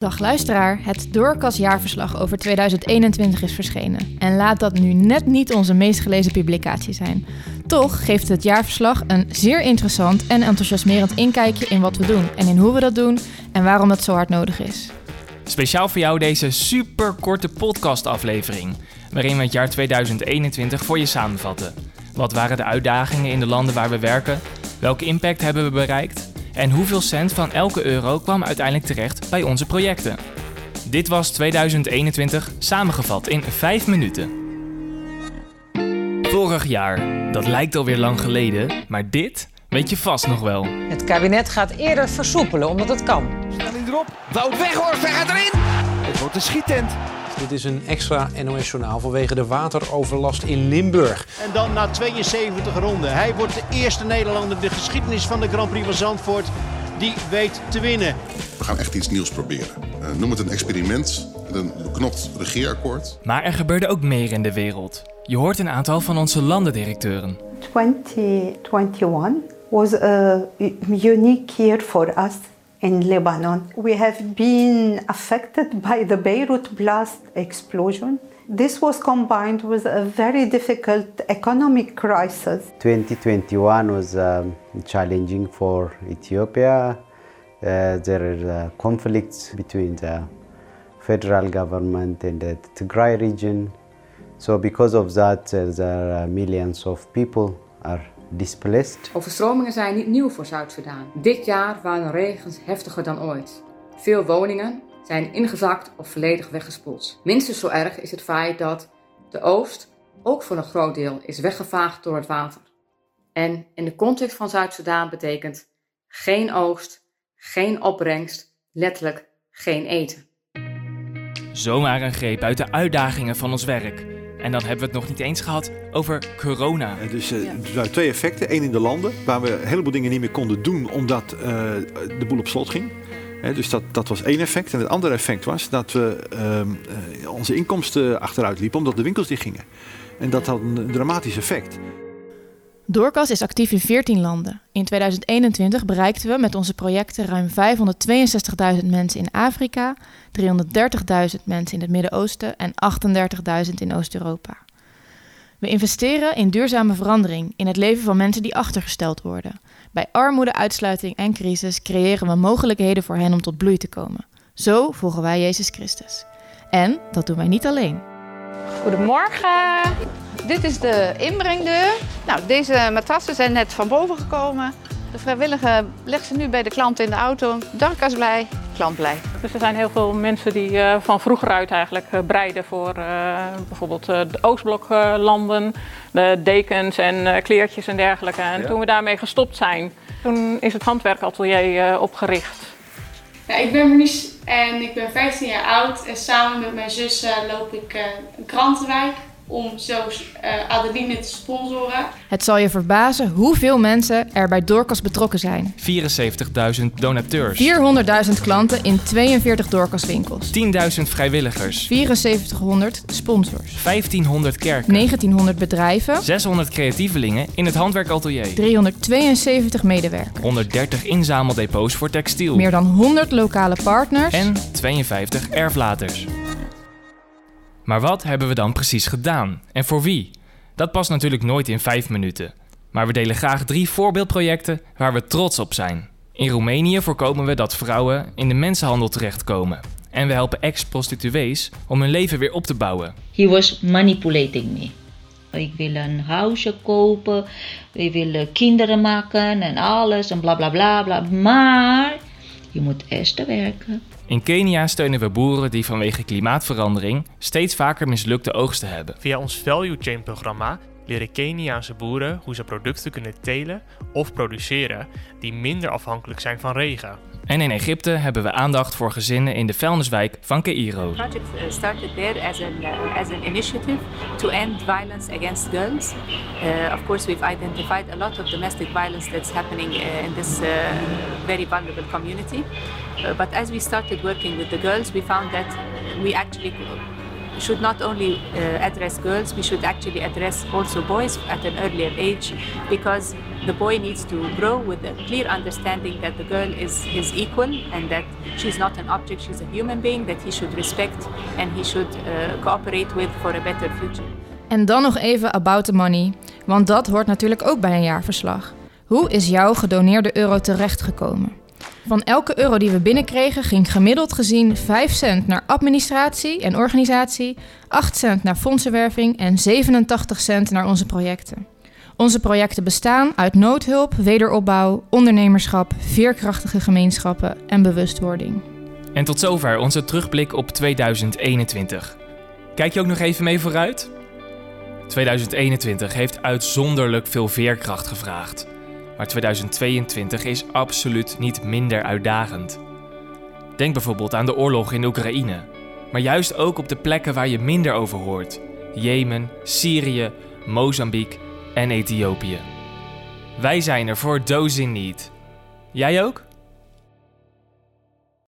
Dag luisteraar, het Doorkas jaarverslag over 2021 is verschenen. En laat dat nu net niet onze meest gelezen publicatie zijn. Toch geeft het jaarverslag een zeer interessant en enthousiasmerend inkijkje in wat we doen en in hoe we dat doen en waarom het zo hard nodig is. Speciaal voor jou deze superkorte podcastaflevering, waarin we het jaar 2021 voor je samenvatten. Wat waren de uitdagingen in de landen waar we werken? Welke impact hebben we bereikt? En hoeveel cent van elke euro kwam uiteindelijk terecht bij onze projecten? Dit was 2021 samengevat in 5 minuten. Vorig jaar, dat lijkt alweer lang geleden, maar dit weet je vast nog wel. Het kabinet gaat eerder versoepelen omdat het kan. Stelling erop. Wout Weghorst, hij gaat erin. Het wordt een schietent. Dit is een extra NOS-journaal vanwege de wateroverlast in Limburg. En dan na 72 ronden. Hij wordt de eerste Nederlander in de geschiedenis van de Grand Prix van Zandvoort die weet te winnen. We gaan echt iets nieuws proberen. Uh, noem het een experiment, een beknopt regeerakkoord. Maar er gebeurde ook meer in de wereld. Je hoort een aantal van onze landendirecteuren. 2021 was a unique year for us in Lebanon. We have been affected by the Beirut blast explosion. This was combined with a very difficult economic crisis. 2021 was um, challenging for Ethiopia. Uh, there are uh, conflicts between the federal government and the Tigray region. So because of that, there are millions of people are displaced. Overstromingen zijn niet nieuw voor Zuid-Soedan. Dit jaar waren de regens heftiger dan ooit. Veel woningen zijn ingezakt of volledig weggespoeld. Minstens zo erg is het feit dat de oost ook voor een groot deel is weggevaagd door het water. En in de context van Zuid-Soedan betekent geen oogst, geen opbrengst, letterlijk geen eten. Zomaar een greep uit de uitdagingen van ons werk. En dan hebben we het nog niet eens gehad over corona. Dus uh, er waren twee effecten. Eén in de landen, waar we een heleboel dingen niet meer konden doen omdat uh, de boel op slot ging. Dus dat, dat was één effect. En het andere effect was dat we uh, onze inkomsten achteruit liepen omdat de winkels dicht gingen. En dat had een dramatisch effect. Doorkas is actief in 14 landen. In 2021 bereikten we met onze projecten ruim 562.000 mensen in Afrika, 330.000 mensen in het Midden-Oosten en 38.000 in Oost-Europa. We investeren in duurzame verandering in het leven van mensen die achtergesteld worden. Bij armoede, uitsluiting en crisis creëren we mogelijkheden voor hen om tot bloei te komen. Zo volgen wij Jezus Christus. En dat doen wij niet alleen. Goedemorgen. Dit is de inbrengdeur. Nou, deze matrassen zijn net van boven gekomen. De vrijwillige legt ze nu bij de klant in de auto. Darkas blij, klant blij. Dus er zijn heel veel mensen die uh, van vroeger uit eigenlijk uh, breiden voor uh, bijvoorbeeld de Oostbloklanden, de dekens en kleertjes en dergelijke. En ja. toen we daarmee gestopt zijn, toen is het handwerkatelier opgericht. Ja, ik ben Mies en ik ben 15 jaar oud en samen met mijn zus loop ik een krantenwijk om zo uh, Adeline te sponsoren. Het zal je verbazen hoeveel mensen er bij Doorkas betrokken zijn. 74.000 donateurs. 400.000 klanten in 42 Doorkas winkels. 10.000 vrijwilligers. 7400 sponsors. 1500 kerken. 1900 bedrijven. 600 creatievelingen in het handwerkatelier. 372 medewerkers. 130 inzameldepots voor textiel. Meer dan 100 lokale partners. En 52 erflaters. Maar wat hebben we dan precies gedaan en voor wie? Dat past natuurlijk nooit in vijf minuten. Maar we delen graag drie voorbeeldprojecten waar we trots op zijn. In Roemenië voorkomen we dat vrouwen in de mensenhandel terechtkomen. En we helpen ex-prostituees om hun leven weer op te bouwen. He was manipulating me. Ik wil een huisje kopen, ik wil kinderen maken en alles en bla bla bla bla. Maar je moet eerst werken. In Kenia steunen we boeren die vanwege klimaatverandering steeds vaker mislukte oogsten hebben. Via ons Value Chain programma leren Keniaanse boeren hoe ze producten kunnen telen of produceren die minder afhankelijk zijn van regen. En in Egypte hebben we aandacht voor gezinnen in de vuilniswijk van Cairo. Project started there as an, uh, as an initiative to end violence against girls. Uh, of course, we've identified a lot of domestic violence that's happening in this very vulnerable community. But as we started working with the girls, we found that we actually should not only uh, address girls, we should actually address also boys at an earlier age because the boy needs to grow with a clear understanding that the girl is his equal and that she's not an object, she's a human being that he should respect and he should uh, cooperate with for a better future. En dan nog even about the money, want dat hoort natuurlijk ook bij een jaarverslag. Hoe is jouw gedoneerde euro terechtgekomen? Van elke euro die we binnenkregen ging gemiddeld gezien 5 cent naar administratie en organisatie, 8 cent naar fondsenwerving en 87 cent naar onze projecten. Onze projecten bestaan uit noodhulp, wederopbouw, ondernemerschap, veerkrachtige gemeenschappen en bewustwording. En tot zover onze terugblik op 2021. Kijk je ook nog even mee vooruit? 2021 heeft uitzonderlijk veel veerkracht gevraagd. Maar 2022 is absoluut niet minder uitdagend. Denk bijvoorbeeld aan de oorlog in Oekraïne, maar juist ook op de plekken waar je minder over hoort: Jemen, Syrië, Mozambique en Ethiopië. Wij zijn er voor in Need. Jij ook?